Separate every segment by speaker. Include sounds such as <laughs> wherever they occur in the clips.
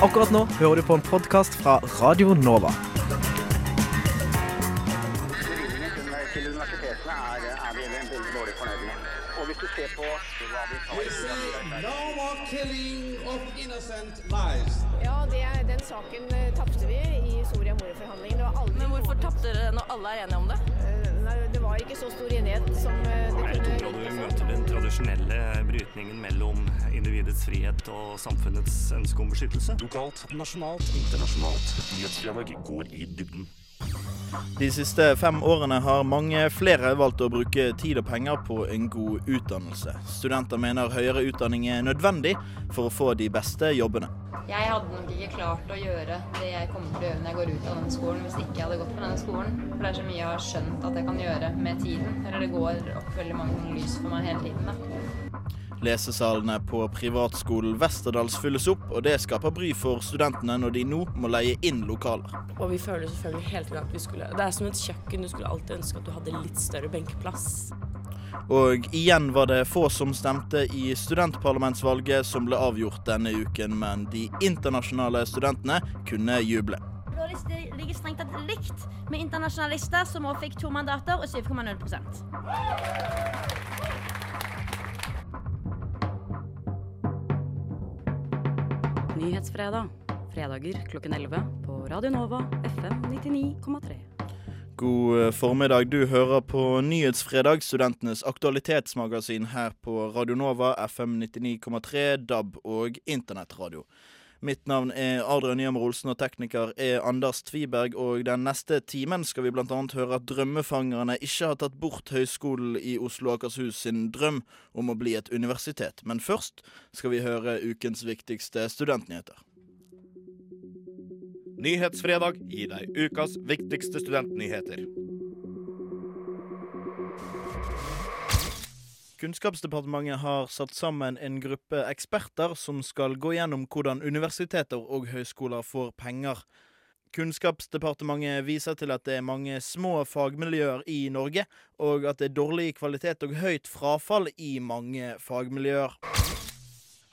Speaker 1: Akkurat nå hører du på en podkast fra Radio Nova.
Speaker 2: Ja, det, den saken eh, tapte vi i Soria Moria-forhandlingene. Det var aldri
Speaker 3: Men hvorfor tapte dere når alle er enige om det?
Speaker 2: Var ikke så stor enighet som eh, det
Speaker 4: Nei,
Speaker 2: kunne
Speaker 4: område vi møter den tradisjonelle brytningen mellom individets frihet og samfunnets ønske om beskyttelse?
Speaker 5: Lokalt, nasjonalt, internasjonalt. Nyhetsdialog går i dybden.
Speaker 6: De siste fem årene har mange flere valgt å bruke tid og penger på en god utdannelse. Studenter mener høyere utdanning er nødvendig for å få de beste jobbene.
Speaker 3: Jeg hadde nok ikke klart å gjøre det jeg kommer til å gjøre når jeg går ut av denne skolen, hvis ikke jeg hadde gått på denne skolen. For det er så mye jeg har skjønt at jeg kan gjøre med tiden. Eller det går opp veldig mange lys for meg hele tiden. da.
Speaker 6: Lesesalene på privatskolen Westerdals fylles opp, og det skaper bry for studentene når de nå må leie inn lokaler.
Speaker 7: Og vi føler selvfølgelig hele tiden at vi skulle Det er som et kjøkken. Du skulle alltid ønske at du hadde litt større benkeplass.
Speaker 6: Og igjen var det få som stemte i studentparlamentsvalget som ble avgjort denne uken, men de internasjonale studentene kunne juble.
Speaker 8: Blå liste ligger strengt tatt likt med internasjonalister, som også fikk to mandater og 7,0
Speaker 9: Nyhetsfredag. Fredager klokken 11 på Radio Nova FM 99,3.
Speaker 6: God eh, formiddag. Du hører på Nyhetsfredag, studentenes aktualitetsmagasin her på Radio Nova, FM 99,3, DAB og internettradio. Mitt navn er Adrian Nyhammer Olsen, og tekniker er Anders Tviberg. Og den neste timen skal vi bl.a. høre at drømmefangerne ikke har tatt bort Høgskolen i Oslo og Akershus sin drøm om å bli et universitet. Men først skal vi høre ukens viktigste studentnyheter.
Speaker 5: Nyhetsfredag gir deg ukas viktigste studentnyheter.
Speaker 6: Kunnskapsdepartementet har satt sammen en gruppe eksperter som skal gå gjennom hvordan universiteter og høyskoler får penger. Kunnskapsdepartementet viser til at det er mange små fagmiljøer i Norge, og at det er dårlig kvalitet og høyt frafall i mange fagmiljøer.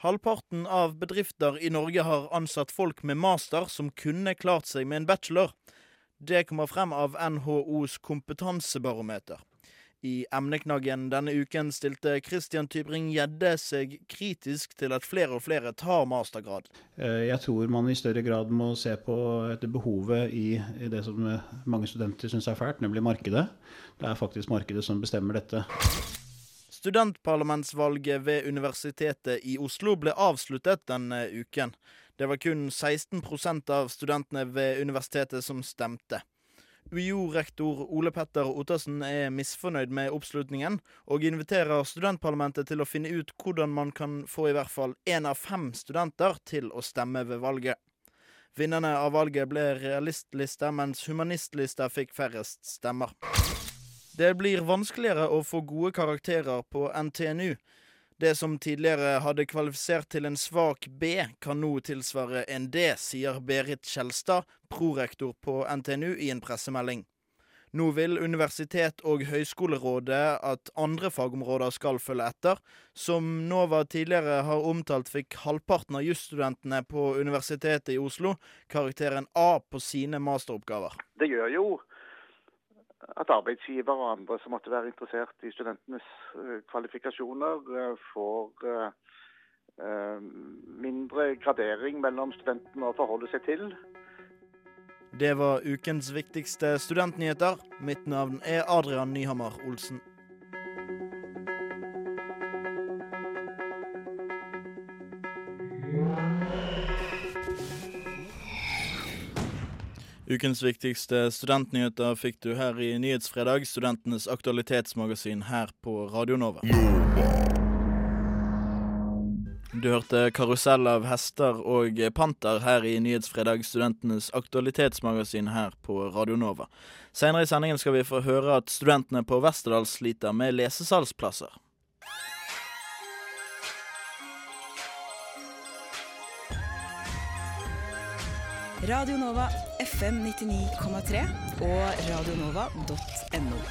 Speaker 6: Halvparten av bedrifter i Norge har ansatt folk med master som kunne klart seg med en bachelor. Det kommer frem av NHOs kompetansebarometer. I emneknaggen denne uken stilte Christian Tybring-Gjedde seg kritisk til at flere og flere tar mastergrad.
Speaker 10: Eh, Jeg tror man i større grad må se på etter behovet i, i det som eh, mange studenter syns er fælt, nemlig markedet. Det er faktisk markedet som bestemmer dette.
Speaker 6: Studentparlamentsvalget ved Universitetet i Oslo ble avsluttet denne uken. Det var kun 16% av studentene ved universitetet som stemte. UiO-rektor Ole Petter Ottersen er misfornøyd med oppslutningen, og inviterer studentparlamentet til å finne ut hvordan man kan få i hvert fall én av fem studenter til å stemme ved valget. Vinnerne av valget ble realistlista, mens humanistlista fikk færrest stemmer. Det blir vanskeligere å få gode karakterer på NTNU. Det som tidligere hadde kvalifisert til en svak B, kan nå tilsvare en D, sier Berit Kjelstad, prorektor på NTNU, i en pressemelding. Nå vil Universitet- og høyskolerådet at andre fagområder skal følge etter. Som Nova tidligere har omtalt, fikk halvparten av jusstudentene på Universitetet i Oslo karakteren A på sine masteroppgaver.
Speaker 11: Det gjør jo at arbeidsgiver og andre som måtte være interessert i studentenes eh, kvalifikasjoner, eh, får eh, mindre gradering mellom studentene å forholde seg til.
Speaker 6: Det var ukens viktigste studentnyheter. Mitt navn er Adrian Nyhammer Olsen. Ukens viktigste studentnyheter fikk du her i Nyhetsfredag, studentenes aktualitetsmagasin her på Radio Nova. Du hørte karusell av hester og panter her i Nyhetsfredag, studentenes aktualitetsmagasin her på Radio Nova. Senere i sendingen skal vi få høre at studentene på Westerdal sliter med lesesalsplasser.
Speaker 12: Radio Nova FM 99,3 og radionova.no.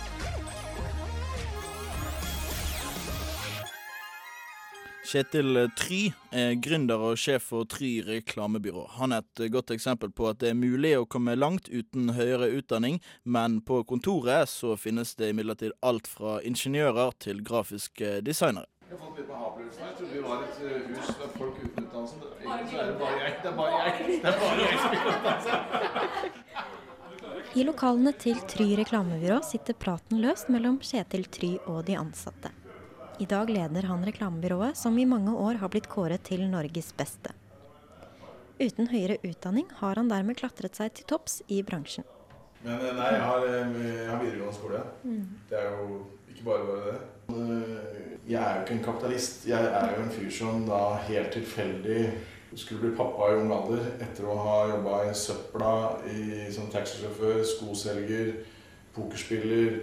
Speaker 6: Kjetil Try er gründer og sjef for Try reklamebyrå. Han er et godt eksempel på at det er mulig å komme langt uten høyere utdanning, men på kontoret så finnes det imidlertid alt fra ingeniører til grafiske designere.
Speaker 13: Jeg fått litt her. Jeg trodde vi var et eh, hus med folk uten Egentlig så er det bare jeg. Det er bare jeg. Det er bare jeg som har utdannelse.
Speaker 14: I lokalene til Try reklamebyrå sitter praten løst mellom Kjetil Try og de ansatte. I dag leder han reklamebyrået, som i mange år har blitt kåret til Norges beste. Uten høyere utdanning har han dermed klatret seg til topps i bransjen.
Speaker 13: Men eh, nei, jeg har, eh, jeg har videregående skole.
Speaker 14: Mm.
Speaker 13: Det er jo ikke bare bare det. Eh, Jeg er jo ikke en kapitalist. Jeg er jo en fyr som da helt tilfeldig skulle bli pappa i ung alder etter å ha jobba i søpla i, som taxisjåfør, skoselger, pokerspiller,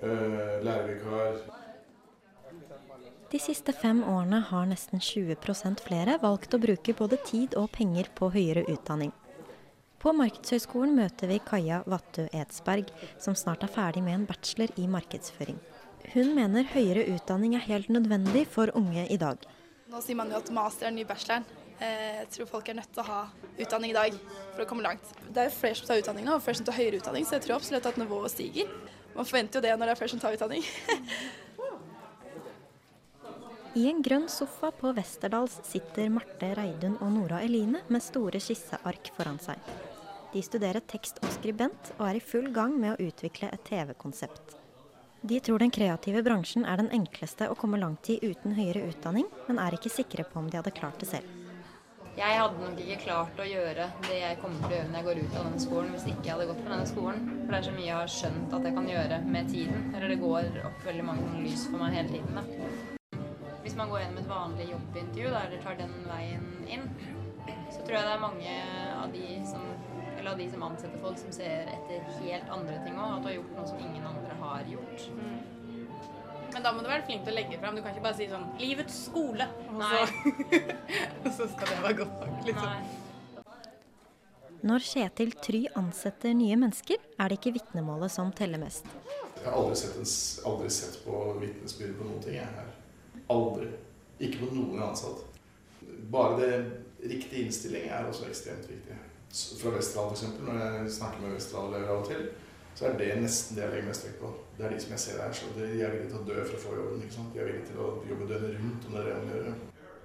Speaker 13: eh, lærervikar.
Speaker 14: De siste fem årene har nesten 20% flere valgt å bruke både tid og penger på høyere utdanning. På Markedshøgskolen møter vi Kaja Vattu Edsberg, som snart er ferdig med en bachelor i markedsføring. Hun mener høyere utdanning er helt nødvendig for unge i dag.
Speaker 15: Nå sier man jo at master er den nye bacheloren. Eh, Jeg tror folk er nødt til å ha utdanning i dag for å komme langt. Det er flere som tar utdanning nå, og flere som tar høyere utdanning, så jeg tror absolutt at nivået stiger. Man forventer jo det når det er flere som tar utdanning. <laughs>
Speaker 14: I en grønn sofa på Westerdals sitter Marte Reidun og Nora Eline med store skisseark foran seg. De studerer tekst og skribent, og er i full gang med å utvikle et TV-konsept. De tror den kreative bransjen er den enkleste å komme langt i uten høyere utdanning, men er ikke sikre på om de hadde klart det selv.
Speaker 3: Jeg hadde nok ikke klart å gjøre det jeg kommer til å gjøre når jeg går ut av denne skolen, hvis ikke jeg hadde gått på denne skolen. For det er så mye jeg har skjønt at jeg kan gjøre med tiden. Eller det går opp veldig mange lys for meg hele tiden. Da. Hvis man går gjennom et vanlig jobbintervju da, eller tar den veien inn, så tror jeg det er mange av de som, av de som ansetter folk, som ser etter helt andre ting òg. At du har gjort noe som ingen andre har gjort.
Speaker 7: Men da må du være flink til å legge fram. Du kan ikke bare si sånn 'Livets skole', og
Speaker 3: Nei.
Speaker 7: så, <laughs> og så skal det være godt nok. Liksom.
Speaker 14: Når Kjetil Try ansetter nye mennesker, er det ikke vitnemålet som teller mest.
Speaker 13: Jeg har aldri sett, en, aldri sett på vitnesbyrd på noen ting jeg her. Aldri. Ikke på noen ansatt. Bare det riktige innstillingen er også ekstremt viktig. Fra Westerdal f.eks., når jeg snakker med Westerdal-elever av og til, så er det nesten det jeg legger mest vekt på. Det er de som jeg ser her, så de er villige til å dø for å få jobben. ikke sant? De er villige til å jobbe døgnet rundt om det er det de gjør.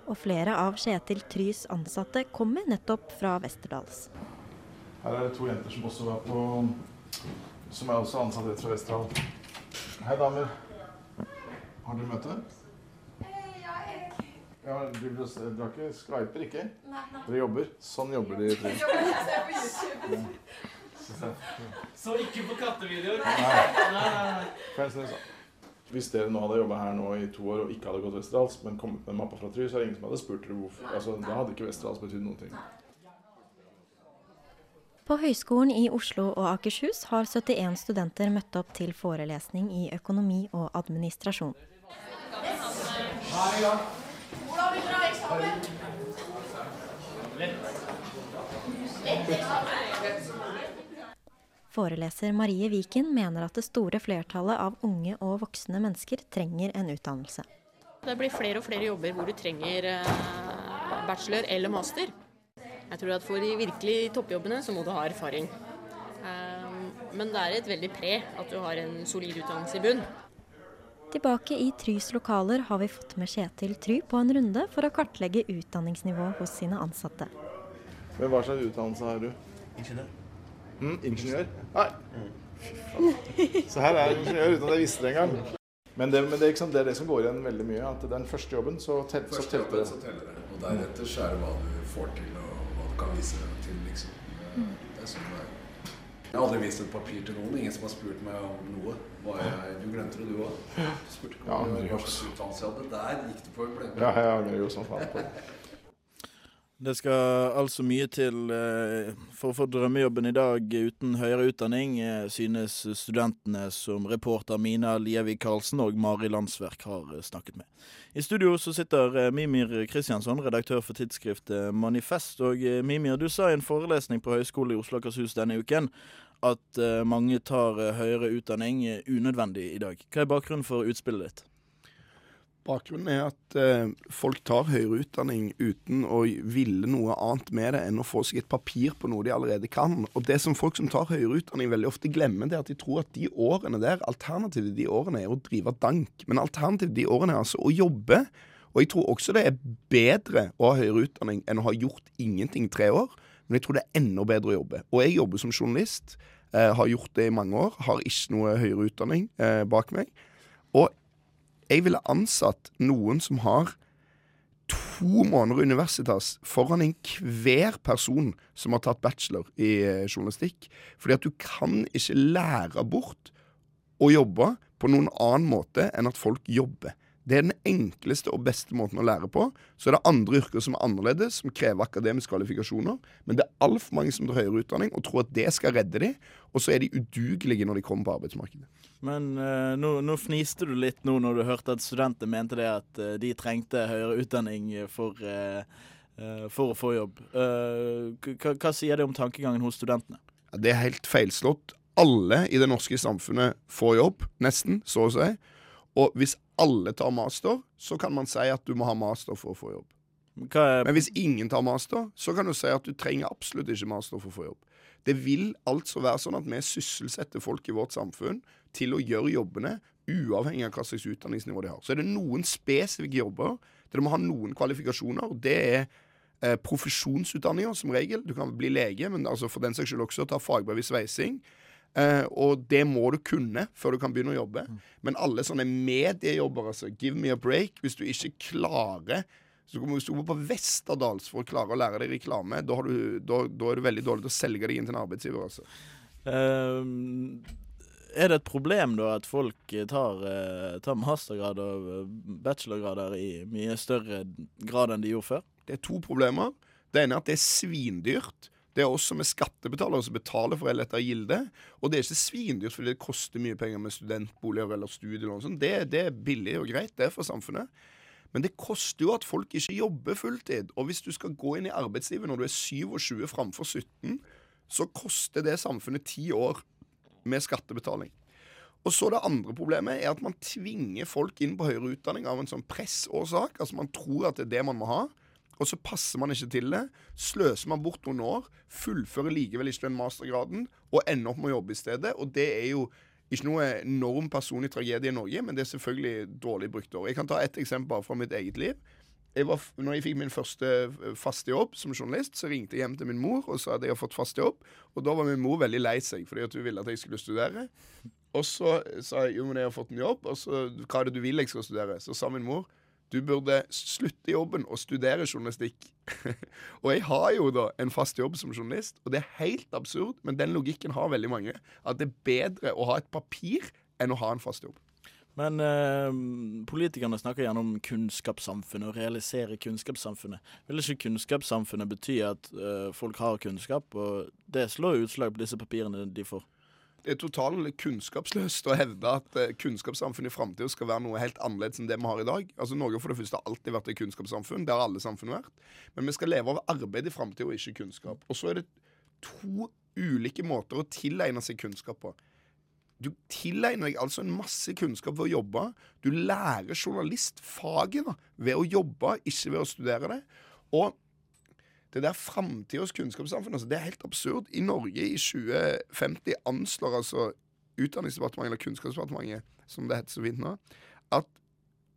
Speaker 14: Og flere av Kjetil Trys ansatte kommer nettopp fra Westerdals.
Speaker 13: Her er det to jenter som også var på Som er også ansatt rett fra Westerdal. Hei, damer. Har dere møte? Ja, du, dere ikke skyper, ikke?
Speaker 16: Nei, nei.
Speaker 13: Dere jobber? Sånn jobber de. tror jeg. Ja.
Speaker 16: Så ikke på kattevideoer.
Speaker 13: Nei. nei, nei, nei. Hvis dere nå hadde jobba her nå i to år og ikke hadde gått Westerdals, men kommet med en mappe fra Try, så er det ingen som hadde spurt dere hvorfor. Altså, da hadde ikke Westerdals betydd noen ting.
Speaker 14: På Høgskolen i Oslo og Akershus har 71 studenter møtt opp til forelesning i økonomi og administrasjon.
Speaker 16: Ha eksamen?
Speaker 14: Foreleser Marie Viken mener at det store flertallet av unge og voksne mennesker trenger en utdannelse.
Speaker 17: Det blir flere og flere jobber hvor du trenger eh, bachelor eller master. Jeg tror at for de virkelig toppjobbene så må du ha erfaring. Eh, Men det er et veldig pre at du har en solid utdannelse i bunn.
Speaker 14: Tilbake i Trys lokaler har vi fått med Kjetil Try på en runde for å kartlegge utdanningsnivået hos sine ansatte.
Speaker 13: Men hva slags utdannelse har du?
Speaker 18: Ingeniør.
Speaker 13: Mm, ingeniør? Nei. Så her er jeg ingeniør uten at jeg visste det engang. Men, det, men det, er det er det som går igjen veldig mye. At den første jobben, så, tel, så telte det.
Speaker 19: så teller det. Og deretter så er det hva du får til, og hva du kan vise til, liksom. Det, det er sånn det er. Jeg har aldri vist et papir til noen. Ingen som har spurt meg om noe. Jeg, du glemte det, du òg. Du spurte ikke om
Speaker 13: ja,
Speaker 19: hva slags utdannelse jeg hadde. Der gikk du på en blemme.
Speaker 13: Ja, jeg angrer jo som faen på det.
Speaker 6: Det skal altså mye til eh, for å få drømmejobben i dag uten høyere utdanning, eh, synes studentene som reporter Mina Lievik Karlsen og Mari Landsverk har eh, snakket med. I studio så sitter Mimir Kristiansson, redaktør for tidsskriftet Manifest. Og Mimir, du sa i en forelesning på Høgskolen i Oslo og Akershus denne uken at mange tar høyere utdanning unødvendig i dag. Hva er bakgrunnen for utspillet ditt?
Speaker 18: Bakgrunnen er at eh, folk tar høyere utdanning uten å ville noe annet med det enn å få seg et papir på noe de allerede kan. Og det som folk som tar høyere utdanning veldig ofte glemmer, det er at de tror at de årene der, alternativet de årene er å drive dank. Men alternativet de årene er altså å jobbe. Og jeg tror også det er bedre å ha høyere utdanning enn å ha gjort ingenting i tre år. Men jeg tror det er enda bedre å jobbe. Og jeg jobber som journalist. Eh, har gjort det i mange år. Har ikke noe høyere utdanning eh, bak meg. Og jeg ville ansatt noen som har to måneder universitas foran enhver person som har tatt bachelor i eh, journalistikk. Fordi at du kan ikke lære bort å jobbe på noen annen måte enn at folk jobber. Det er den enkleste og beste måten å lære på. Så er det andre yrker som er annerledes, som krever akademiske kvalifikasjoner. Men det er altfor mange som tar høyere utdanning og tror at det skal redde dem, og så er de udugelige når de kommer på arbeidsmarkedet.
Speaker 6: Men uh, nå, nå, fniste du litt nå når du hørte at studenter mente det at uh, de trengte høyere utdanning for, uh, for å få jobb. Hva, sier det om tankegangen hos studentene?
Speaker 18: Ja, det er helt feilslått. Alle i det norske samfunnet får jobb, nesten, så å si. Og hvis alle tar master, så kan man si at du må ha master for å få jobb. Men hvis ingen tar master, så kan du si at du trenger absolutt ikke master for å få jobb. Det vil altså være sånn at vi sysselsetter folk i vårt samfunn til å gjøre jobbene uavhengig av hva slags utdanningsnivå de har. Så er det noen spesifikke jobber der du må ha noen kvalifikasjoner. og Det er eh, profesjonsutdanninger som regel. Du kan bli lege, men altså for den saks skyld også ta fagbrev i sveising. Uh, og det må du kunne før du kan begynne å jobbe. Mm. Men alle sånne mediejobber, altså, give me a break. Hvis du ikke klarer så Hvis du går på Westerdals for å klare å lære deg reklame, da, du, da, da er du veldig dårlig til å selge deg inn til en arbeidsgiver. altså.
Speaker 6: Uh, er det et problem da at folk tar, uh, tar mastergrad og bachelorgrader i mye større grad enn de gjorde før?
Speaker 18: Det er to problemer. Det ene er at det er svindyrt. Det er oss som er skattebetalere som betaler for dette gildet. Og det er ikke svindyrt fordi det koster mye penger med studentboliger eller studier. og. Det, det, er billig og greit, det er for samfunnet. Men det koster jo at folk ikke jobber fulltid. Og hvis du skal gå inn i arbeidslivet når du er 27 framfor 17, så koster det samfunnet ti år med skattebetaling. Og så Det andre problemet er at man tvinger folk inn på høyere utdanning av en sånn pressårsak. Altså Man tror at det er det man må ha og så passer man ikke til det. Sløser man bort noen år, fullfører likevel ikke den mastergraden og ender opp med å jobbe i stedet. Og det er jo ikke noe enorm personlig tragedie i Norge, men det er selvfølgelig dårlig brukte år. Jeg kan ta ett eksempel fra mitt eget liv. Jeg var, når jeg fikk min første faste jobb som journalist, så ringte jeg hjem til min mor og sa at jeg har fått fast jobb. Og da var min mor veldig lei seg fordi hun ville at jeg skulle studere. Og så sa jeg jo, men jeg har fått en jobb, og så hva er det du vil jeg skal studere? Så sa min mor du burde slutte jobben og studere journalistikk. <laughs> og jeg har jo da en fast jobb som journalist, og det er helt absurd, men den logikken har veldig mange. At det er bedre å ha et papir enn å ha en fast jobb.
Speaker 6: Men eh, politikerne snakker gjerne om kunnskapssamfunnet og realisere kunnskapssamfunnet. Vil ikke kunnskapssamfunnet bety at eh, folk har kunnskap, og det slår utslag på disse papirene de får?
Speaker 18: Totalt kunnskapsløst å hevde at uh, kunnskapssamfunnet i framtida skal være noe helt annerledes enn det vi har i dag. Altså Norge for det første har alltid vært et kunnskapssamfunn. Det har alle samfunn vært. Men vi skal leve av arbeid i framtida og ikke kunnskap. Og så er det to ulike måter å tilegne seg kunnskap på. Du tilegner deg altså en masse kunnskap ved å jobbe. Du lærer journalistfaget da, ved å jobbe, ikke ved å studere det. Og det der framtidas kunnskapssamfunn, altså, det er helt absurd. I Norge i 2050 anslår altså Utdanningsdepartementet, eller Kunnskapsdepartementet, som det heter så fint nå, at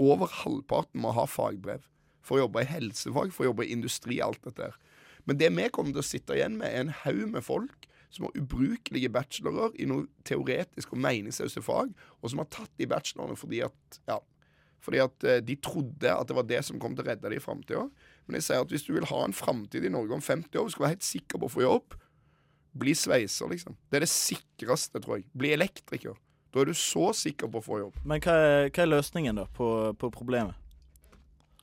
Speaker 18: over halvparten må ha fagbrev for å jobbe i helsefag, for å jobbe i industri, alt dette der. Men det vi kommer til å sitte igjen med, er en haug med folk som har ubrukelige bachelorer i noe teoretisk og meningsløse fag, og som har tatt de bachelorene fordi at, ja, fordi at eh, de trodde at det var det som kom til å redde dem i framtida. Men jeg sier at hvis du vil ha en framtid i Norge om 50 år, du skal være helt sikker på å få jobb, bli sveiser, liksom. Det er det sikreste, tror jeg. Bli elektriker. Da er du så sikker på å få jobb.
Speaker 6: Men hva er, hva er løsningen da på, på, problemet?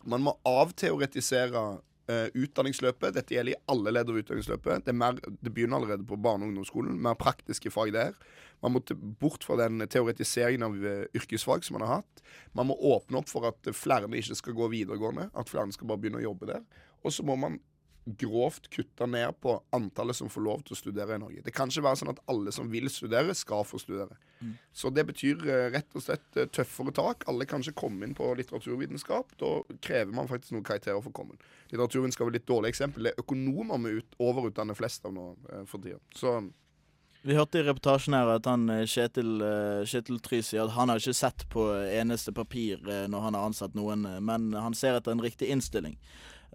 Speaker 18: Man må avteoretisere uh, utdanningsløpet. Dette gjelder i alle ledd av utdanningsløpet. Det, mer, det, begynner allerede på barne- og ungdomsskolen. Mer praktiske fag der. Man må bort fra den teoretiseringen av uh, yrkesfag som man har hatt. Man må åpne opp for at flere ikke skal gå videregående. At flere skal bare begynne å jobbe der. Og så må man grovt kutte ned på antallet som får lov til å studere i Norge. Det kan ikke være sånn at alle som vil studere, skal få studere.
Speaker 6: Mm.
Speaker 18: Så det betyr eh, rett og slett eh, tøffere tak. Alle kan ikke komme inn på litteraturvitenskap. Da krever man faktisk noen karakterer for å komme inn. Litteraturvitenskap er et litt dårlig eksempel. Det er økonomer vi ut, overutdanner flest av nå eh, for tida. Så
Speaker 6: Vi hørte i reportasjen her at han eh, Kjetil, eh, Kjetil Try sier at han har ikke sett på eneste papir eh, når han har ansatt noen, eh, men han ser etter en riktig innstilling.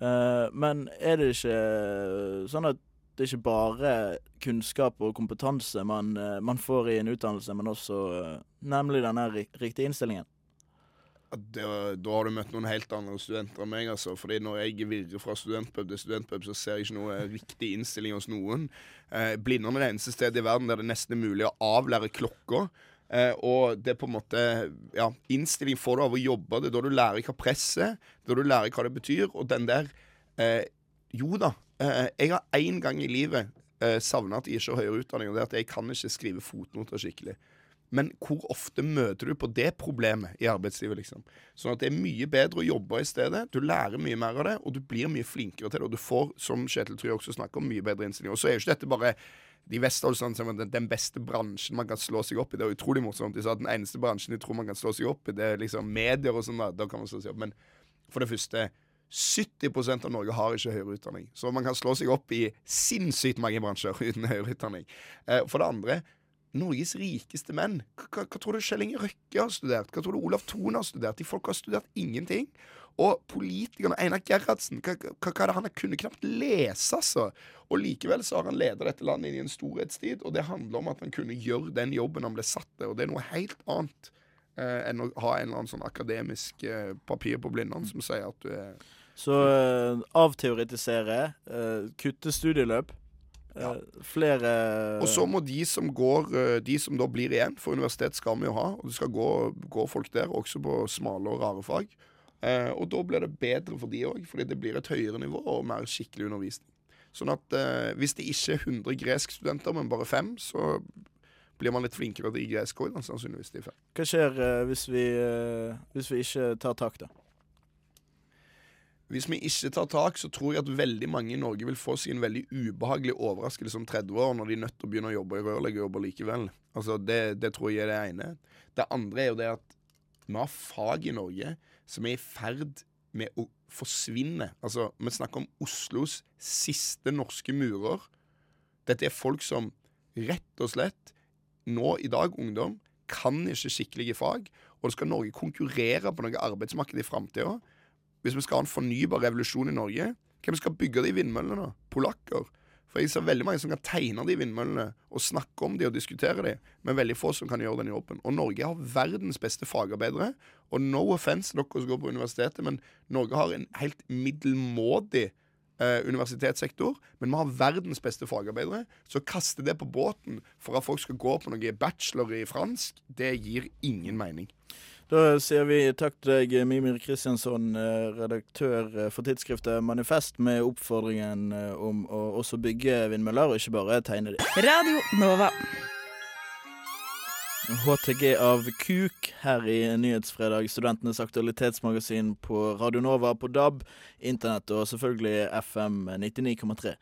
Speaker 6: Eh, men er det ikke eh, sånn at det ikke bare kunnskap og kompetanse man, eh, man får i en utdannelse, men også eh, nemlig denne riktige innstillingen?
Speaker 18: Det, da har du møtt noen helt andre studenter enn meg. altså. Fordi når jeg virrer fra studentpub til studentpub, så ser jeg ikke noe riktig innstilling hos noen. Eh, Blindern er det eneste stedet i verden der det nesten er mulig å avlære klokka. Eh, og det er på en måte Ja, innstilling får du av å jobbe. Det er da du lærer hva press er, er da du lærer hva det betyr. Og den der eh, Jo da, eh, jeg har én gang i livet eh, savna at jeg ikke har høyere utdanning, og det er at jeg kan ikke skrive fotnoter skikkelig. Men hvor ofte møter du på det problemet i arbeidslivet? liksom? Sånn at det er mye bedre å jobbe i stedet. Du lærer mye mer av det, og du blir mye flinkere til det. Og du får, som Kjetil Try også snakker om, mye bedre innstilling. Og så er jo ikke dette bare de Vestfoldene som er den, beste bransjen man kan slå seg opp i. Det er utrolig morsomt. De sa at den eneste bransjen de tror man kan slå seg opp i, det er liksom medier og sånn. Da kan man slå seg opp. Men for det første 70% av Norge har ikke høyere utdanning. Så man kan slå seg opp i sinnssykt mange bransjer uten høyere utdanning. Eh, for det andre Norges rikeste menn. Hva, hva, tror du Kjell Inge Røkke har studert? Hva tror du Olav Thon har studert? De folk har studert ingenting. Og politikerne, Einar Gerhardsen, hva, hva, hva er det han har kunnet knapt lese, altså? Og likevel så har han ledet dette landet inn i en storhetstid, og det handler om at han kunne gjøre den jobben han ble satt til, og det er noe helt annet eh, enn å ha en eller annen sånn akademisk eh, papir på blindene som sier at du er
Speaker 6: Så eh, avteoretisere, eh, kutte studieløp. Eh, flere
Speaker 18: Og så må de som går eh, De som da blir igjen, for universitet skal vi jo ha, og det skal gå, gå folk der, også på smale og rare fag. Eh, og da blir det bedre for de òg, fordi det blir et høyere nivå og mer skikkelig undervisning. Sånn at eh, hvis det ikke er 100 greskstudenter, men bare fem, så blir man litt flinkere til gresk òg, sannsynligvis. De fem.
Speaker 6: Hva skjer eh, hvis, vi, eh, hvis vi ikke tar tak, da?
Speaker 18: Hvis vi ikke tar tak, så tror jeg at veldig mange i Norge vil få seg en veldig ubehagelig overraskelse om 30 år, når de er nødt til å begynne å jobbe i rørleggerjobber likevel. Altså, det, det tror jeg er det ene. Det andre er jo det at vi har fag i Norge som er i ferd med å forsvinne. Altså, vi snakker om Oslos siste norske murer. Dette er folk som rett og slett nå i dag, ungdom, kan ikke skikkelige fag. Og skal Norge konkurrere på noe arbeidsmarked i framtida. Hvis vi skal ha en fornybar revolusjon i Norge, hvem skal bygge de vindmøllene? Polakker. For jeg ser veldig mange som kan tegne de vindmøllene og snakke om de og diskutere de, men veldig få som kan gjøre den jobben. Og Norge har verdens beste fagarbeidere. Og no offense dere som går på universitetet, men Norge har en helt middelmådig eh, universitetssektor, men vi har verdens beste fagarbeidere. Så å kaste det på båten for at folk skal gå på noe bachelor i fransk, det gir ingen mening.
Speaker 6: Da sier vi takk til deg, Mimir Kristiansson, eh, redaktør eh, for tidsskriftet Manifest, med oppfordringen eh, om å også bygge vindmøller, og ikke bare tegne de.
Speaker 12: Radio Nova.
Speaker 6: HTG av Kuk her i Nyhetsfredag, studentenes aktualitetsmagasin på Radio Nova på DAB, internett og selvfølgelig FM 99,3.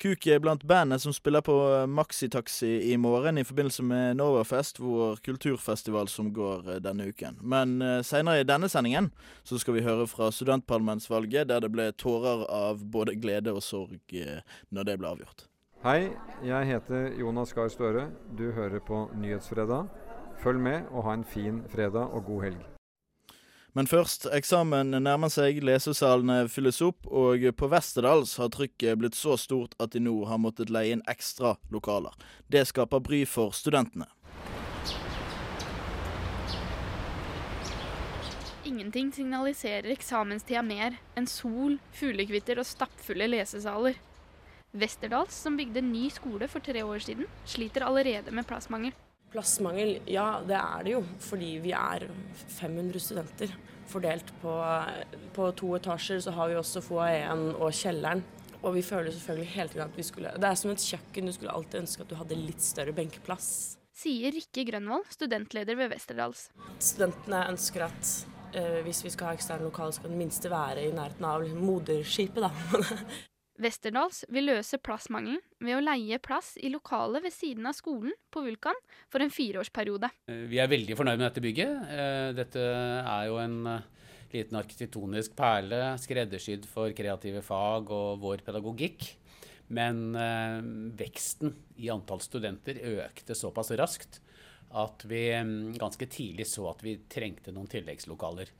Speaker 6: Kuk er blant bandene som spiller på Maxitaxi i morgen i forbindelse med Novafest, vår kulturfestival som går eh, denne uken. Men seinere senere i denne sendingen så skal vi høre fra studentparlamentsvalget, der det ble tårer av både glede og sorg eh, når det ble avgjort.
Speaker 20: Hei, jeg heter Jonas Gahr Støre. Du hører på Nyhetsfredag. Følg med og ha en fin fredag og god helg.
Speaker 6: Men først, eksamen nærmer seg, lesesalene fylles opp, og på Westerdals har trykket blitt så stort at de nå har måttet leie inn ekstra lokaler. Det skaper bry for studentene.
Speaker 21: Ingenting signaliserer eksamenstida mer enn sol, fuglekvitter og stappfulle lesesaler. Westerdals, som bygde ny skole for tre år siden, sliter allerede med plassmangel.
Speaker 7: Plassmangel, ja det er det jo. Fordi vi er 500 studenter. Fordelt på, på to etasjer så har vi også foajeen og kjelleren. Og vi føler selvfølgelig hele tiden at vi skulle Det er som et kjøkken, du skulle alltid ønske at du hadde litt større benkeplass.
Speaker 21: Sier Rikke Grønvoll, studentleder ved Westerdals.
Speaker 7: Studentene ønsker at eh, hvis vi skal ha eksterne lokaler, skal det minste være i nærheten av moderskipet, da. <laughs>
Speaker 21: Westerdals vil løse plassmangelen ved å leie plass i lokalet ved siden av skolen på Vulkan for en fireårsperiode.
Speaker 22: Eh, Vi er veldig fornøyd med dette bygget. Eh, Dette er jo en eh, liten arkitektonisk perle, skreddersydd for kreative fag og vår pedagogikk. Men veksten i antall studenter økte såpass raskt at vi mm, ganske tidlig så at vi trengte noen tilleggslokaler.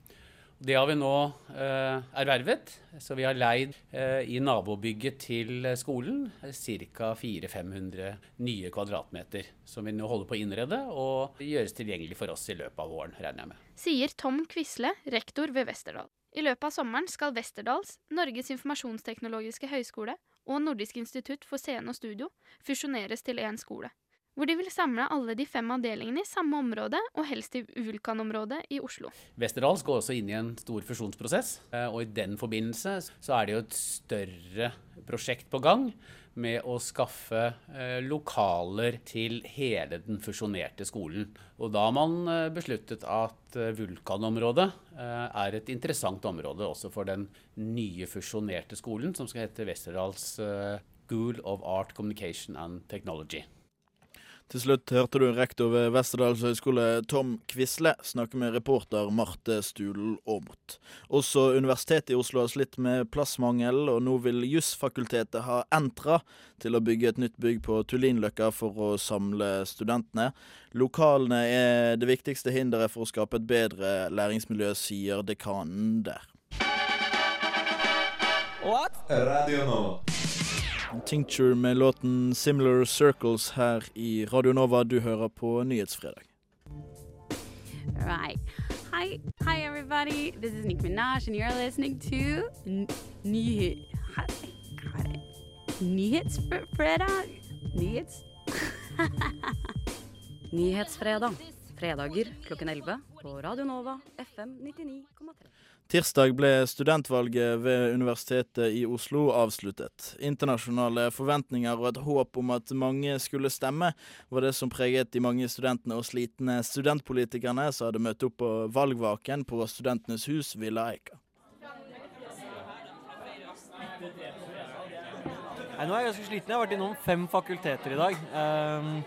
Speaker 22: Det har vi nå eh, ervervet, så vi har leid eh, i nabobygget til skolen ca. 400-500 nye kvadratmeter, som vi nå holder på å innrede og gjøres tilgjengelig for oss i løpet av våren, regner jeg med.
Speaker 21: Sier Tom Quisle, rektor ved Westerdal. I løpet av sommeren skal Westerdals, Norges informasjonsteknologiske høgskole og Nordisk institutt for scene og studio fusjoneres til én skole. Hvor de vil samle alle de fem avdelingene i samme område, og helst i Vulkanområdet i Oslo.
Speaker 22: Westerdals går også inn i en stor fusjonsprosess, eh, og i den forbindelse så er det jo et større prosjekt på gang med å skaffe eh, lokaler til hele den fusjonerte skolen. Og da har man eh, besluttet at Vulkanområdet er et interessant område også for den nye fusjonerte skolen, som skal hete Westerdals School of Art, Communication and Technology.
Speaker 6: Til slutt hørte du rektor ved Vesterdals høgskole Tom Quisle snakke med reporter Marte Stulen Aamodt. Også Universitetet i Oslo har slitt med plassmangel, og nå vil Jussfakultetet ha Entra til å bygge et nytt bygg på Tullinløkka for å samle studentene. Lokalene er det viktigste hinderet for å skape et bedre læringsmiljø, sier dekanen der.
Speaker 23: What? Radio Nova.
Speaker 6: Tincture med låten 'Similar Circles' her i Radio Nova. Du hører på Nyhetsfredag.
Speaker 24: Right. Hi, hi everybody. This is Nick Minaj, and you're listening to Nyhet. Nyhetsfredag. Nyhets. <laughs>
Speaker 9: Nyhetsfredag. Fredager klokken 11 på Radio Nova FM 99,3.
Speaker 6: Tirsdag ble studentvalget ved Universitetet i Oslo avsluttet. Internasjonale forventninger og et håp om at mange skulle stemme, var det som preget de mange studentene og slitne studentpolitikerne som hadde møtt opp på valgvaken på Studentenes hus Villa Eika.
Speaker 25: Nei, nå er jeg ganske sliten. Jeg har vært innom fem fakulteter i dag. Um,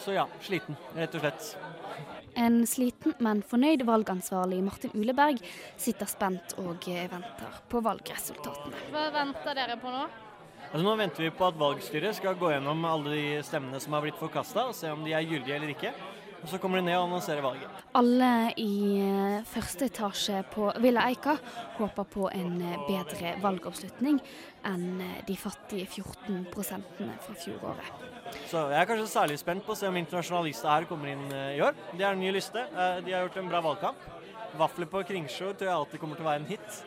Speaker 25: så ja, sliten, rett og slett.
Speaker 21: En sliten, men fornøyd valgansvarlig Martin Uleberg sitter spent og eh, venter på valgresultatene.
Speaker 26: Hva venter dere på nå?
Speaker 25: Altså, nå venter vi på at valgstyret skal gå gjennom alle de stemmene som har blitt forkasta, og se om de er gyldige eller ikke. Og Så kommer de ned og annonserer valget.
Speaker 21: Alle i eh, første etasje på Villa Eika håper på en eh, bedre valgoppslutning enn eh, de fattige 14 prosentene fra fjoråret.
Speaker 25: Så jeg er kanskje særlig spent på å se om internasjonalister her kommer inn eh, i år. De er en ny liste. Eh, De har gjort en bra valgkamp. Vafler på Kringsjå tror jeg alltid kommer til å være en hit.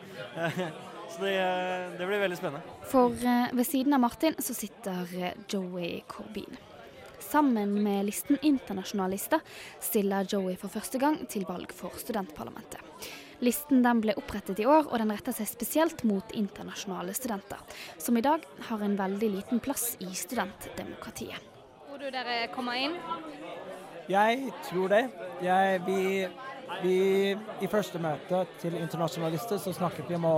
Speaker 25: <laughs> Så det, det blir veldig spennende.
Speaker 21: For ved siden av Martin så sitter Joey Corbin. Sammen med listen internasjonalister stiller Joey for første gang til valg for studentparlamentet. Listen den ble opprettet i år, og den retter seg spesielt mot internasjonale studenter, som i dag har en veldig liten plass i studentdemokratiet.
Speaker 26: Tror du dere kommer inn?
Speaker 23: Jeg tror det. Jeg, vi, vi, I første møte til internasjonalister så snakket vi om å,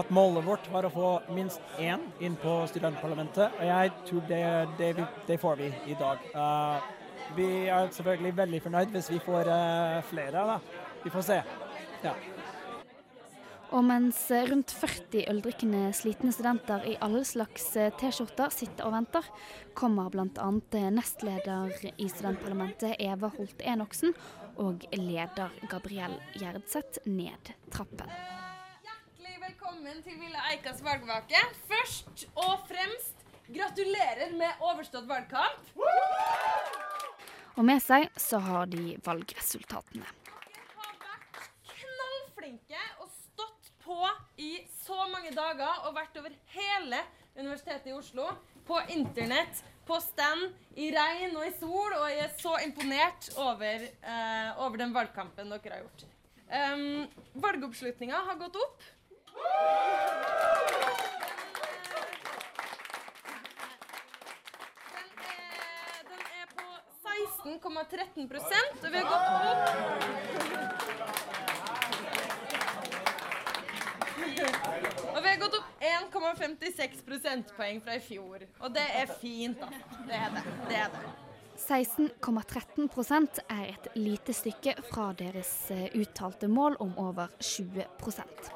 Speaker 23: at målet vårt var å få minst én inn på studentparlamentet. Og jeg tror det, det, vi- det får vi i dag. Uh, vi er selvfølgelig veldig fornøyd hvis vi får uh, flere. Da. Vi får se. Ja.
Speaker 21: Og mens eh, rundt 40 øldrikkende slitne studenter i alle slags eh, T-skjorter sitter og venter, kommer bl.a. nestleder i studentparlamentet Eva Holt Enoksen og leder Gabriell Gjerdseth ned trappen.
Speaker 27: Hjertelig velkommen til Ville Eikas valgvake. Først og fremst gratulerer med overstått valgkamp.
Speaker 21: Og med seg så har de valgresultatene.
Speaker 27: Knallflinke og stått på i så mange dager og vært over hele Universitetet i Oslo. På internett, på stand, i regn og i sol. Og jeg er så imponert over, eh, over den valgkampen dere har gjort. Um, Valgoppslutninga har gått opp. Den er på 16,13% og vi har gått opp Og vi har gått opp 1,56 prosentpoeng fra i fjor. Og det er fint, da. Det er det. Det er det.
Speaker 21: 16,13 er et lite stykke fra deres eh, uttalte mål om over 20%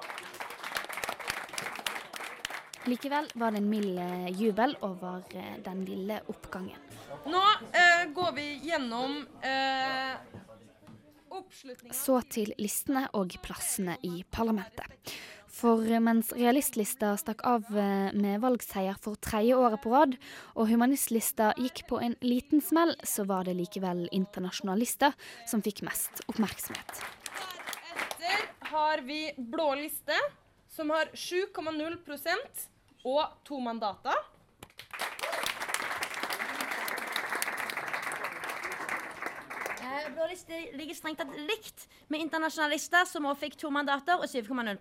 Speaker 21: Likevel var det en mild eh, jubel over eh, den lille oppgangen.
Speaker 27: Nå eh, går vi gjennom eh, oppslutninga
Speaker 21: Så til listene og plassene i parlamentet. For mens realistlista stakk av eh, med valgseier for tredje året på rad, og humanistlista gikk på en liten smell, så var det likevel internasjonalister som fikk mest oppmerksomhet.
Speaker 27: Deretter har vi blå liste, som har 7,0 og to mandater.
Speaker 28: Blå liste ligger strengt tatt likt med internasjonalister, som også fikk to mandater og 7,0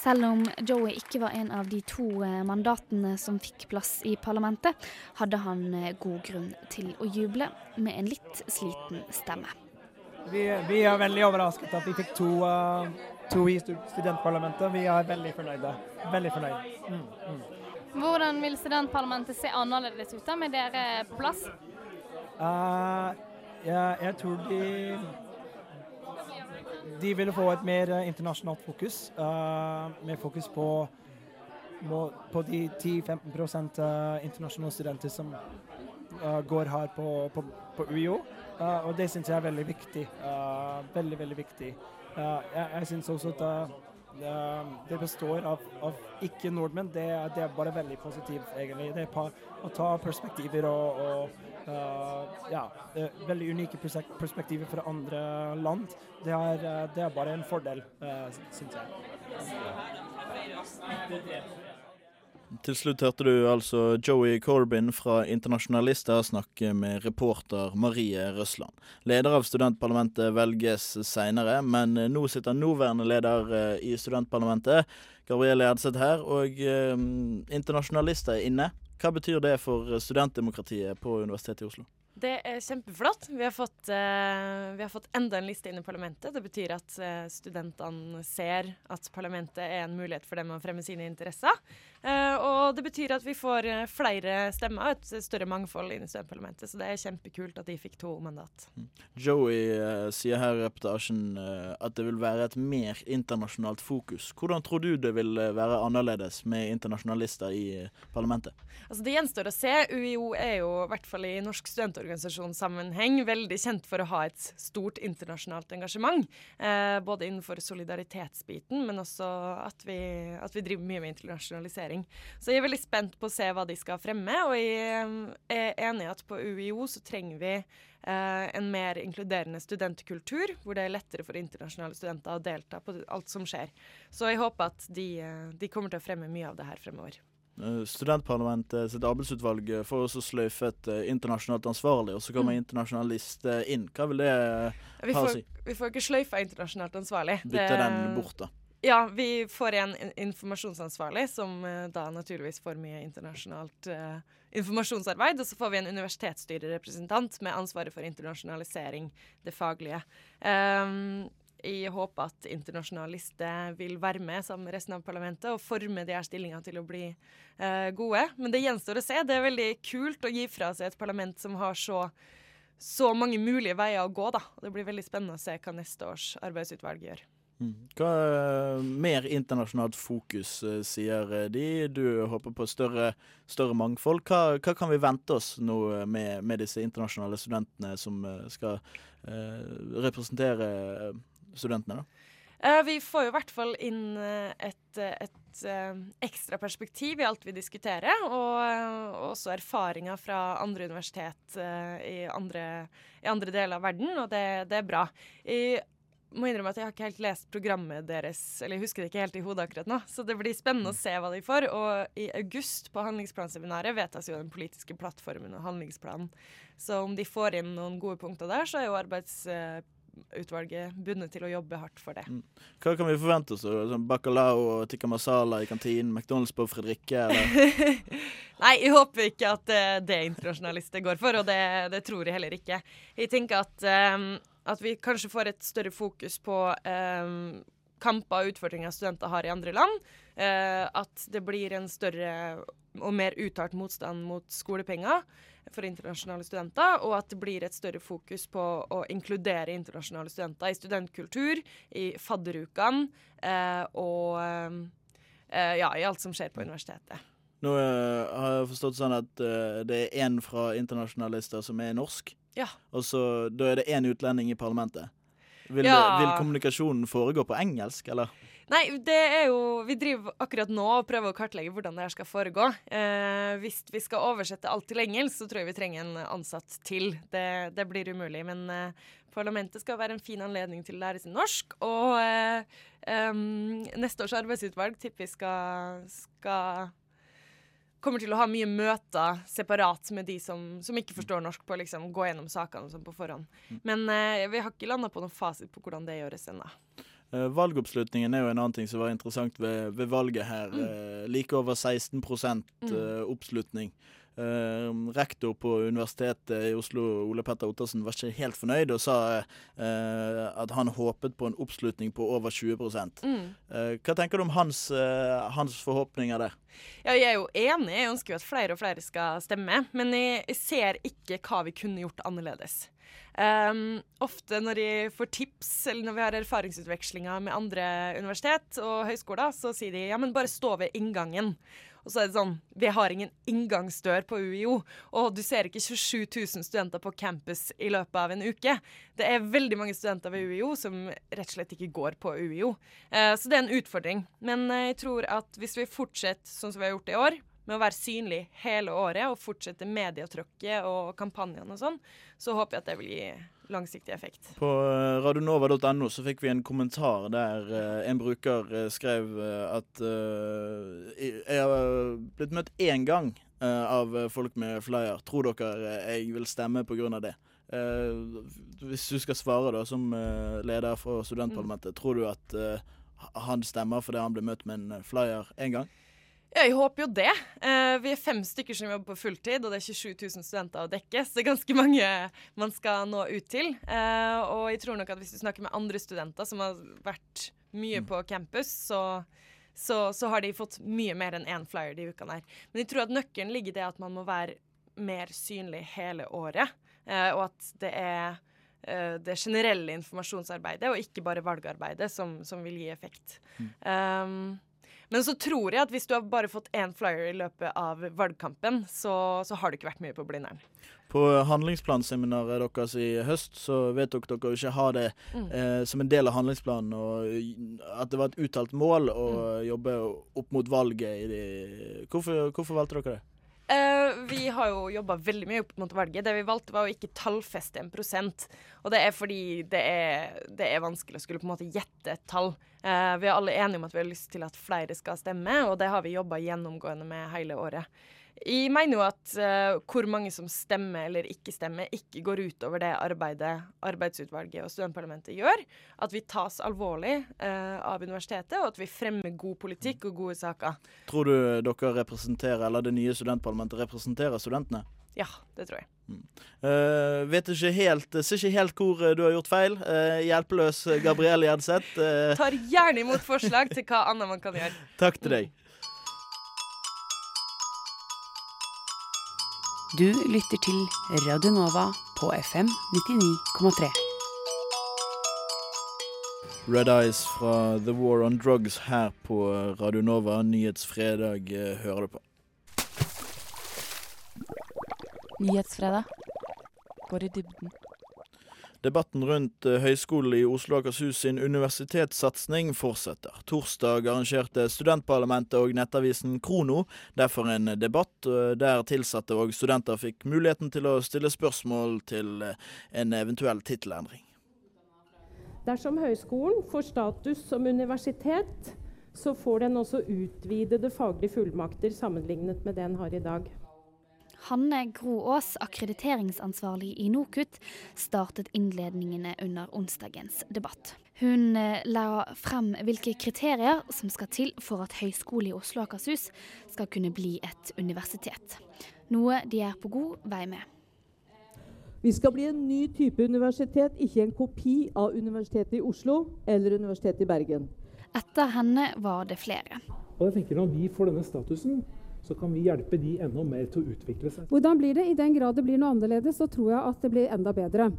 Speaker 21: Selv om Joey ikke var en av de to eh, mandatene som fikk plass i parlamentet, hadde han eh, god grunn til å juble med en litt sliten stemme.
Speaker 23: Vi, vi er veldig overrasket at vi fikk to, uh, to i studentparlamentet. Vi er veldig fornøyde. Veldig fornøyde. Mm, mm.
Speaker 26: Hvordan vil studentparlamentet se annerledes ut da, med dere på plass?
Speaker 23: Uh, jeg, jeg tror de De ville få et mer eh, internasjonalt fokus. Uh, mer fokus på, på de 10-15 uh, internasjonale studenter som uh, går her på, på, på UiO. Uh, og det syns jeg er veldig viktig. eh, veldig, veldig viktig. Eh, jeg jeg syns også at eh, det- det består av, av ikke-nordmenn. Det, er- det er bare veldig positivt, egentlig. Det er par, å ta perspektiver og, og uh, ja, eh, veldig unike perspektiver fra andre land. Det er, eh, det er bare en fordel, uh, syns jeg.
Speaker 6: Til slutt hørte du altså Joey Corbyn fra Internasjonalister snakke med reporter Marie Røsland. Leder av studentparlamentet velges seinere, men nå sitter nåværende leder eh, i studentparlamentet, Gabrielle Edseth her, og eh, internasjonalister er inne. Hva betyr det for studentdemokratiet på Universitetet i Oslo?
Speaker 27: Det er kjempeflott. Vi har, fått, uh, vi har fått enda en liste inn i parlamentet. Det betyr at uh, studentene ser at parlamentet er en mulighet for dem å fremme sine interesser. Eh, og det betyr at vi får eh, flere stemmer og et større mangfold inn i studentparlamentet. Så det er kjempekult at de fikk to mandat.
Speaker 6: Joey eh, sier her i reportasjen at det vil være et mer internasjonalt fokus. Hvordan tror du det vil være annerledes med internasjonalister i parlamentet?
Speaker 27: Altså Det gjenstår å se. UiO er jo i hvert fall i norsk studentorganisasjonssammenheng veldig kjent for å ha et stort internasjonalt engasjement. Eh, både innenfor solidaritetsbiten, men også at vi, at vi driver mye med internasjonalisering. Så jeg er veldig spent på å se hva de skal fremme, og jeg eh, er enig i at på UiO så trenger vi eh, en mer inkluderende studentkultur, hvor det er lettere for internasjonale studenter å delta på alt som skjer. Så jeg håper at de, eh, de kommer til å fremme mye av det her fremover.
Speaker 6: Eh, Studentparlamentet sitt arbeidsutvalg får også sløyfet internasjonalt ansvarlig, og så kommer
Speaker 27: Mm.
Speaker 6: internasjonalist eh, inn. Hva vil det
Speaker 27: Vi
Speaker 6: ha å si?
Speaker 27: vi får ikke sløyfa internasjonalt ansvarlig.
Speaker 6: Bytte den bort, da.
Speaker 27: Ja, vi får en informasjonsansvarlig, som eh, da naturligvis får mye internasjonalt uh, informasjonsarbeid. Og så får vi en universitetsstyrerepresentant med ansvaret for internasjonalisering, det faglige. Um, jeg håper at internasjonalister vil være med sammen med resten av parlamentet og forme de her stillingene til å bli uh, gode. Men det gjenstår å se. Det er veldig kult å gi fra seg et parlament som har så, så mange mulige veier å gå. Da. Det blir veldig spennende å se hva neste års arbeidsutvalg gjør.
Speaker 6: Hva er mer internasjonalt fokus, eh, sier eh, de. Du håper på større, større mangfold. Hva, hva kan vi vente oss nå eh, med, med disse internasjonale studentene som eh, skal eh, representere eh, studentene, da?
Speaker 27: Eh, vi får jo i hvert fall inn eh, et, eh, et eh, ekstra perspektiv i alt vi diskuterer, og, eh, og også erfaringer fra andre universitet eh, i, andre, i andre deler av verden, og det, det er bra. Jeg må innrømme at jeg har ikke helt lest programmet deres, eller jeg husker det ikke helt i hodet akkurat nå, så det blir spennende å se hva de får. Og i august på handlingsplanseminaret vedtas jo den politiske plattformen og handlingsplanen. Så om de får inn noen gode punkter der, så er jo arbeidsutvalget bundet til å jobbe hardt for det.
Speaker 6: Hva kan vi forvente oss? Sånn Bacalao og tikka masala i kantinen? McDonald's på Fredrikke? Eller? <laughs>
Speaker 27: Nei, jeg håper ikke at eh, det internasjonalister går for, og det, det tror jeg heller ikke. Jeg tenker at, ehm, at vi kanskje får et større fokus på eh, kamper og utfordringer studenter har i andre land. Eh, at det blir en større og mer uttalt motstand mot skolepenger for internasjonale studenter, og at det blir et større fokus på å inkludere internasjonale studenter i studentkultur, i fadderukene eh, og eh, ja, i alt som skjer på universitetet.
Speaker 6: Nå eh, har jeg forstått sånn at eh, det er én fra internasjonalister som er norsk,
Speaker 27: Ja.
Speaker 6: og så da er det én utlending i parlamentet. Vil,
Speaker 27: Ja.
Speaker 6: vil kommunikasjonen foregå på engelsk, eller?
Speaker 27: Nei, det er jo Vi driver akkurat nå og prøver å kartlegge hvordan det her skal foregå. Eh, hvis vi skal oversette alt til engelsk, så tror jeg vi trenger en ansatt til. Det, det blir umulig. Men eh, parlamentet skal være en fin anledning til å lære seg norsk. Og eh, neste års arbeidsutvalg tipper vi skal, skal Kommer til å ha mye møter separat med de som, som ikke forstår norsk, på å liksom gå gjennom sakene sånn på forhånd. Men eh, vi har ikke landa på noen fasit på hvordan det gjøres ennå.
Speaker 6: Eh, valgoppslutningen er jo en annen ting som var interessant ved, ved valget her. Eh, like over 16
Speaker 27: Mm.
Speaker 6: eh, oppslutning. Eh, rektor på Universitetet i Oslo, Ole Petter Ottersen, var ikke helt fornøyd og sa eh, at han håpet på en oppslutning på over 20
Speaker 27: Mm.
Speaker 6: Eh, Hva tenker du om hans, hans forhåpninger der?
Speaker 27: Ja, jeg er jo enig. Jeg ønsker jo at flere og flere skal stemme. Men jeg ser ikke hva vi kunne gjort annerledes. Um, ofte når jeg får tips, eller når vi har erfaringsutvekslinger med andre universitet og høyskoler, så sier de ja, men bare stå ved inngangen. Og så er det sånn, Vi har ingen inngangsdør på UiO, og du ser ikke 27 000 studenter på campus i løpet av en uke. Det er veldig mange studenter ved UiO som rett og slett ikke går på UiO. Eh, så det er en utfordring. Men eh, jeg tror at hvis vi fortsetter sånn som vi har gjort i år, med å være synlig hele året og fortsette medietrykket og kampanjene og sånn, så håper jeg at det vil gi langsiktig effekt.
Speaker 6: På eh, radionova.no så fikk vi en kommentar der eh, en bruker eh, skrev at jeg- har blitt møtt én gang av folk med flyer. Tror dere jeg vil stemme pga. det? Hvis du skal svare da som leder for studentparlamentet, tror du at han stemmer fordi han ble møtt med en flyer én gang?
Speaker 27: Ja, jeg håper jo det. Eh, vi er fem stykker som jobber på fulltid, og det er 27 000 studenter å dekke, så det er ganske mange man skal nå ut til. Eh, og jeg tror nok at hvis du snakker med andre studenter som har vært mye på campus, så, så, så har de fått mye mer enn én flyer de ukene her. Men jeg tror at nøkkelen ligger i det at man må være mer synlig hele året, eh, og at det er det generelle informasjonsarbeidet, og ikke bare valgarbeidet, som, som vil gi effekt. Um, men så tror jeg at hvis du har bare fått én flyer i løpet av valgkampen, så, så har du ikke vært mye på Blindern.
Speaker 6: På handlingsplanseminaret deres i høst så vedtok dere å ikke ha det
Speaker 27: Mm.
Speaker 6: eh, som en del av handlingsplanen, og at det var et uttalt mål å
Speaker 27: Mm.
Speaker 6: jobbe opp mot valget. I de hvorfor, hvorfor valgte dere det?
Speaker 27: Eh, vi har jo jobba veldig mye opp mot valget. Det vi valgte, var å ikke tallfeste en prosent. Og det er fordi det er, det er vanskelig å skulle på en måte gjette et tall. Uh, vi er alle enige om at vi har lyst til at flere skal stemme, og det har vi jobba gjennomgående med hele året. Jeg mener jo at uh, hvor mange som stemmer eller ikke stemmer, ikke går utover det arbeidet arbeidsutvalget og studentparlamentet gjør. At vi tas alvorlig uh, av universitetet, og at vi fremmer god politikk og gode saker.
Speaker 6: Tror du dere representerer, eller det nye studentparlamentet representerer studentene?
Speaker 27: Ja, det tror jeg.
Speaker 6: Uh, vet ikke helt, ser ikke helt hvor du har gjort feil. Uh, hjelpeløs Gabrielle Gjedseth. Uh,
Speaker 27: Tar gjerne imot forslag til hva annet man kan gjøre.
Speaker 6: takk til deg.
Speaker 26: Du lytter til Radio Nova på FM 99,3.
Speaker 6: Red Eyes fra The War on Drugs her på Radio Nova. Nyhetsfredag eh, hører du på.
Speaker 24: Nyhetsfredag. Går i dybden.
Speaker 6: Debatten rundt eh, Høgskolen i Oslo og Akershus sin universitetssatsing fortsetter. Torsdag arrangerte studentparlamentet og nettavisen Krono derfor en debatt eh, der tilsatte og studenter fikk muligheten til å stille spørsmål til eh, en eventuell tittelendring.
Speaker 29: Dersom høyskolen får status som universitet, så får den også utvidede faglige fullmakter sammenlignet med det den har i dag.
Speaker 21: Hanne Gro Aas, akkrediteringsansvarlig i NOKUT, startet innledningene under onsdagens debatt. Hun eh, la frem hvilke kriterier som skal til for at Høgskolen i Oslo og Akershus skal kunne bli et universitet. Noe de er på god vei med.
Speaker 30: Vi skal bli en ny type universitet, ikke en kopi av Universitetet i Oslo eller Universitetet i Bergen.
Speaker 21: Etter henne var det flere.
Speaker 31: Og jeg tenker Når vi får denne statusen, så kan vi hjelpe de enda mer til å utvikle seg.
Speaker 32: Hvordan blir det? I den grad det blir noe annerledes, så tror jeg at det blir enda bedre.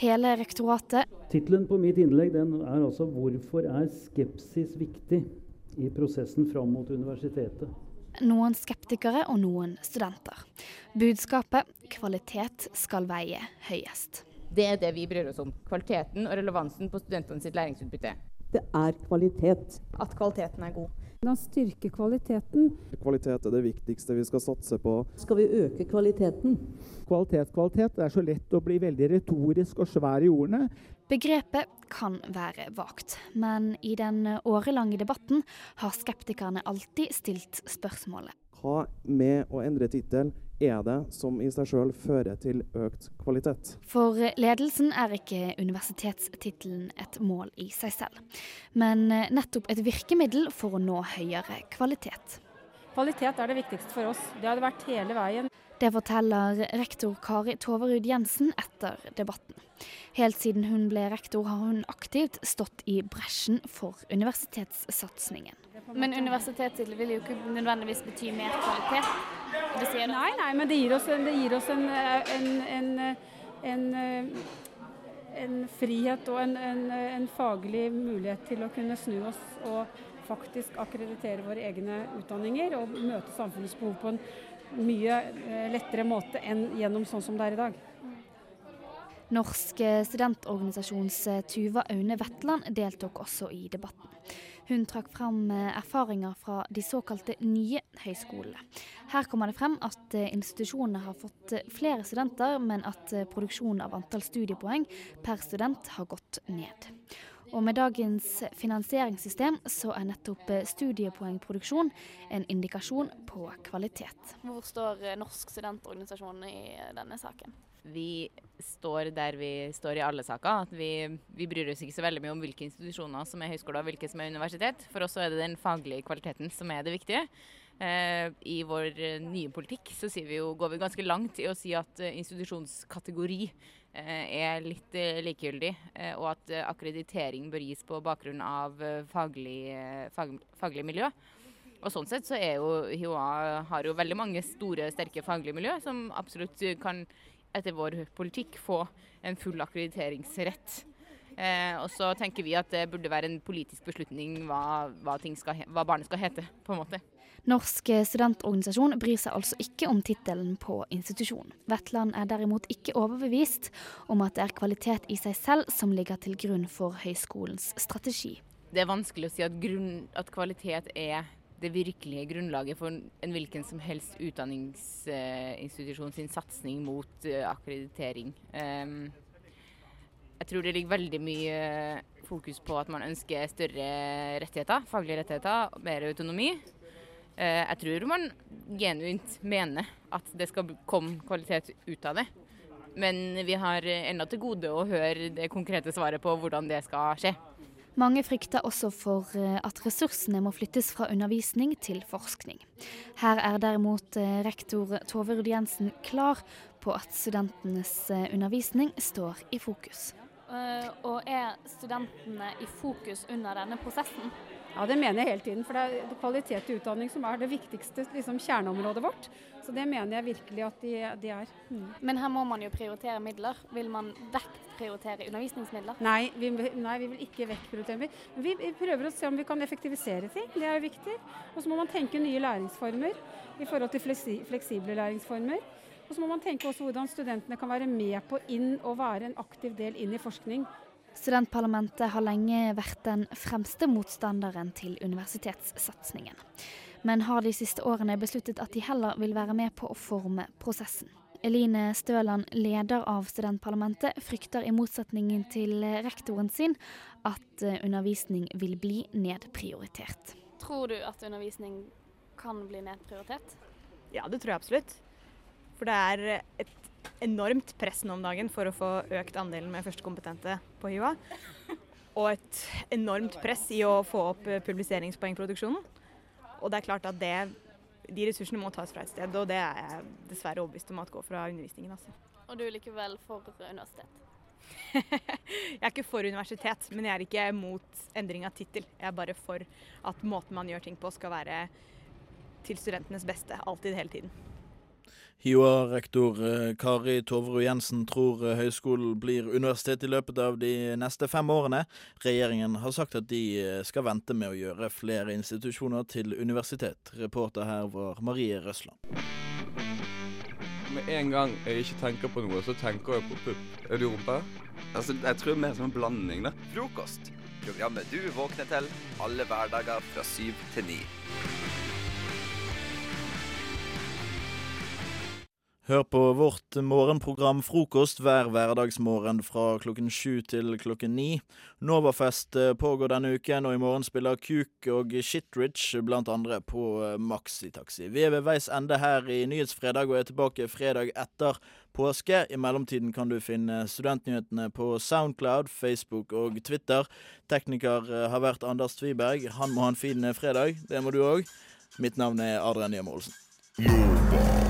Speaker 21: Hele rektoratet
Speaker 33: Tittelen på mitt innlegg den er altså 'Hvorfor er skepsis viktig i prosessen fram mot universitetet'?
Speaker 21: noen skeptikere og noen studenter. Budskapet kvalitet skal veie høyest.
Speaker 34: Det er det vi bryr oss om. Kvaliteten og relevansen på studentene sitt læringsutbytte.
Speaker 35: Det er kvalitet.
Speaker 34: At kvaliteten er god.
Speaker 32: Da styrke kvaliteten.
Speaker 36: Kvalitet er det viktigste vi skal satse på.
Speaker 35: Skal vi øke kvaliteten?
Speaker 37: Kvalitet, kvalitet. Det er så lett å bli veldig retorisk og svær i ordene.
Speaker 21: Begrepet kan være vagt, men i den årelange debatten har skeptikerne alltid stilt spørsmålet.
Speaker 36: Hva med å endre tittel er det som i seg sjøl fører til økt kvalitet?
Speaker 21: For ledelsen er ikke universitetstittelen et mål i seg selv, men nettopp et virkemiddel for å nå høyere kvalitet.
Speaker 32: Kvalitet er det viktigste for oss. Det har det vært hele veien.
Speaker 21: Det forteller rektor Kari Toverud Jensen etter debatten. Helt siden hun ble rektor har hun aktivt stått i bresjen for universitetssatsingen.
Speaker 26: Men universitetstittel vil jo ikke nødvendigvis bety mer kvalitet.
Speaker 32: Nei, nei, men det gir oss en, gir oss en, en, en, frihet og en, faglig mulighet til å kunne snu oss og faktisk akkreditere våre egne utdanninger og møte samfunnets behov på en mye lettere måte enn gjennom sånn som det er i dag.
Speaker 21: Norsk studentorganisasjons Tuva Aune Vetland deltok også i debatten. Hun trakk fram erfaringer fra de såkalte nye høyskolene. Her kommer det frem at institusjonene har fått flere studenter, men at produksjonen av antall studiepoeng per student har gått ned. Og med dagens finansieringssystem så er nettopp studiepoengproduksjon en indikasjon på kvalitet.
Speaker 26: Hvor står Norsk studentorganisasjon i denne saken?
Speaker 34: Vi står der vi står i alle saker. At vi, vi, bryr oss ikke så veldig mye om hvilke institusjoner som er høyskoler og hvilke som er universitet. For oss er det den faglige kvaliteten som er det viktige. Eh, I vår nye politikk så vi jo, går vi ganske langt i å si at institusjonskategori eh, er litt eh, likegyldig, og at akkreditering bør gis på bakgrunn av faglig, fag, faglig miljø. Og sånn sett så er jo HiOA har jo veldig mange store, sterke faglige miljø som absolutt kan etter vår politikk få en full akkrediteringsrett. Eh, og så tenker vi at det burde være en politisk beslutning hva, hva, skal, hva barnet skal hete, på en måte.
Speaker 21: Norsk studentorganisasjon bryr seg altså ikke om tittelen på institusjon. Vetland er derimot ikke overbevist om at det er kvalitet i seg selv som ligger til grunn for høyskolens strategi.
Speaker 34: Det er vanskelig å si at, grunn, at kvalitet er det virkelige grunnlaget for en hvilken som helst utdanningsinstitusjon sin satsing mot uh, akkreditering. Um, jeg tror det ligger veldig mye fokus på at man ønsker større rettigheter, faglige rettigheter, mer autonomi. Uh, jeg tror man genuint mener at det skal komme kvalitet ut av det. Men vi har ennå til gode å høre det konkrete svaret på hvordan det skal skje.
Speaker 21: Mange frykter også for at ressursene må flyttes fra undervisning til forskning. Her er derimot rektor Tove Ruud Jensen klar på at studentenes undervisning står i fokus.
Speaker 26: Og er studentene i fokus under denne prosessen?
Speaker 32: Ja, det mener jeg hele tiden. For det er kvalitet i utdanning som er det viktigste liksom, kjerneområdet vårt. Så det mener jeg virkelig at de, de er. Mm.
Speaker 26: Men her må man jo prioritere midler. Vil man vektprioritere undervisningsmidler?
Speaker 32: Nei vi, nei, vi vil ikke vektprioritere midler. Vi, vi prøver å se om vi kan effektivisere ting. Det er jo viktig. Og så må man tenke nye læringsformer i forhold til fleksible læringsformer. Og så må man tenke også hvordan studentene kan være med på inn og være en aktiv del inn i forskning.
Speaker 21: Studentparlamentet har lenge vært den fremste motstanderen til universitetssatsingen, men har de siste årene besluttet at de heller vil være med på å forme prosessen. Eline Støland, leder av studentparlamentet, frykter i motsetning til rektoren sin at undervisning vil bli nedprioritert.
Speaker 26: Tror du at undervisning kan bli nedprioritert?
Speaker 38: Ja, det tror jeg absolutt. For det er et enormt press nå om dagen for å få økt andelen med førstekompetente på HiOA. Og et enormt press i å få opp publiseringspoengproduksjonen. Og det er klart at det, de ressursene må tas fra et sted, og det er jeg dessverre overbevist om at går fra undervisningen. Altså.
Speaker 26: Og du er likevel for universitet? <laughs>
Speaker 38: Jeg er ikke for universitet, men jeg er ikke mot endring av tittel. Jeg er bare for at måten man gjør ting på skal være til studentenes beste. Alltid, hele tiden.
Speaker 6: HiOA-rektor eh, Kari Toverud Jensen tror eh, høyskolen blir universitet i løpet av de neste fem årene. Regjeringen har sagt at de eh, skal vente med å gjøre flere institusjoner til universitet. Reporter her var Marie Røsland.
Speaker 39: Med en gang jeg ikke tenker på noe, så tenker jeg på pupp. Er du rumpe?
Speaker 40: Altså, jeg tror mer som en blanding, da. Frokost. Programmet du våkner til alle hverdager fra syv til ni.
Speaker 6: Hør på vårt morgenprogram Frokost hver hverdagsmorgen fra klokken sju til klokken ni. Novafest eh, pågår denne uken, og i morgen spiller Kuk og Shitrich blant andre på eh, Maxitaxi. Vi er ved veis ende her i Nyhetsfredag og er tilbake fredag etter påske. I mellomtiden kan du finne studentnyhetene på Soundcloud, Facebook og Twitter. Tekniker eh, har vært Anders Tviberg. Han må ha en fin fredag. Det må du òg. Mitt navn er Adrian Nyhjem Olsen.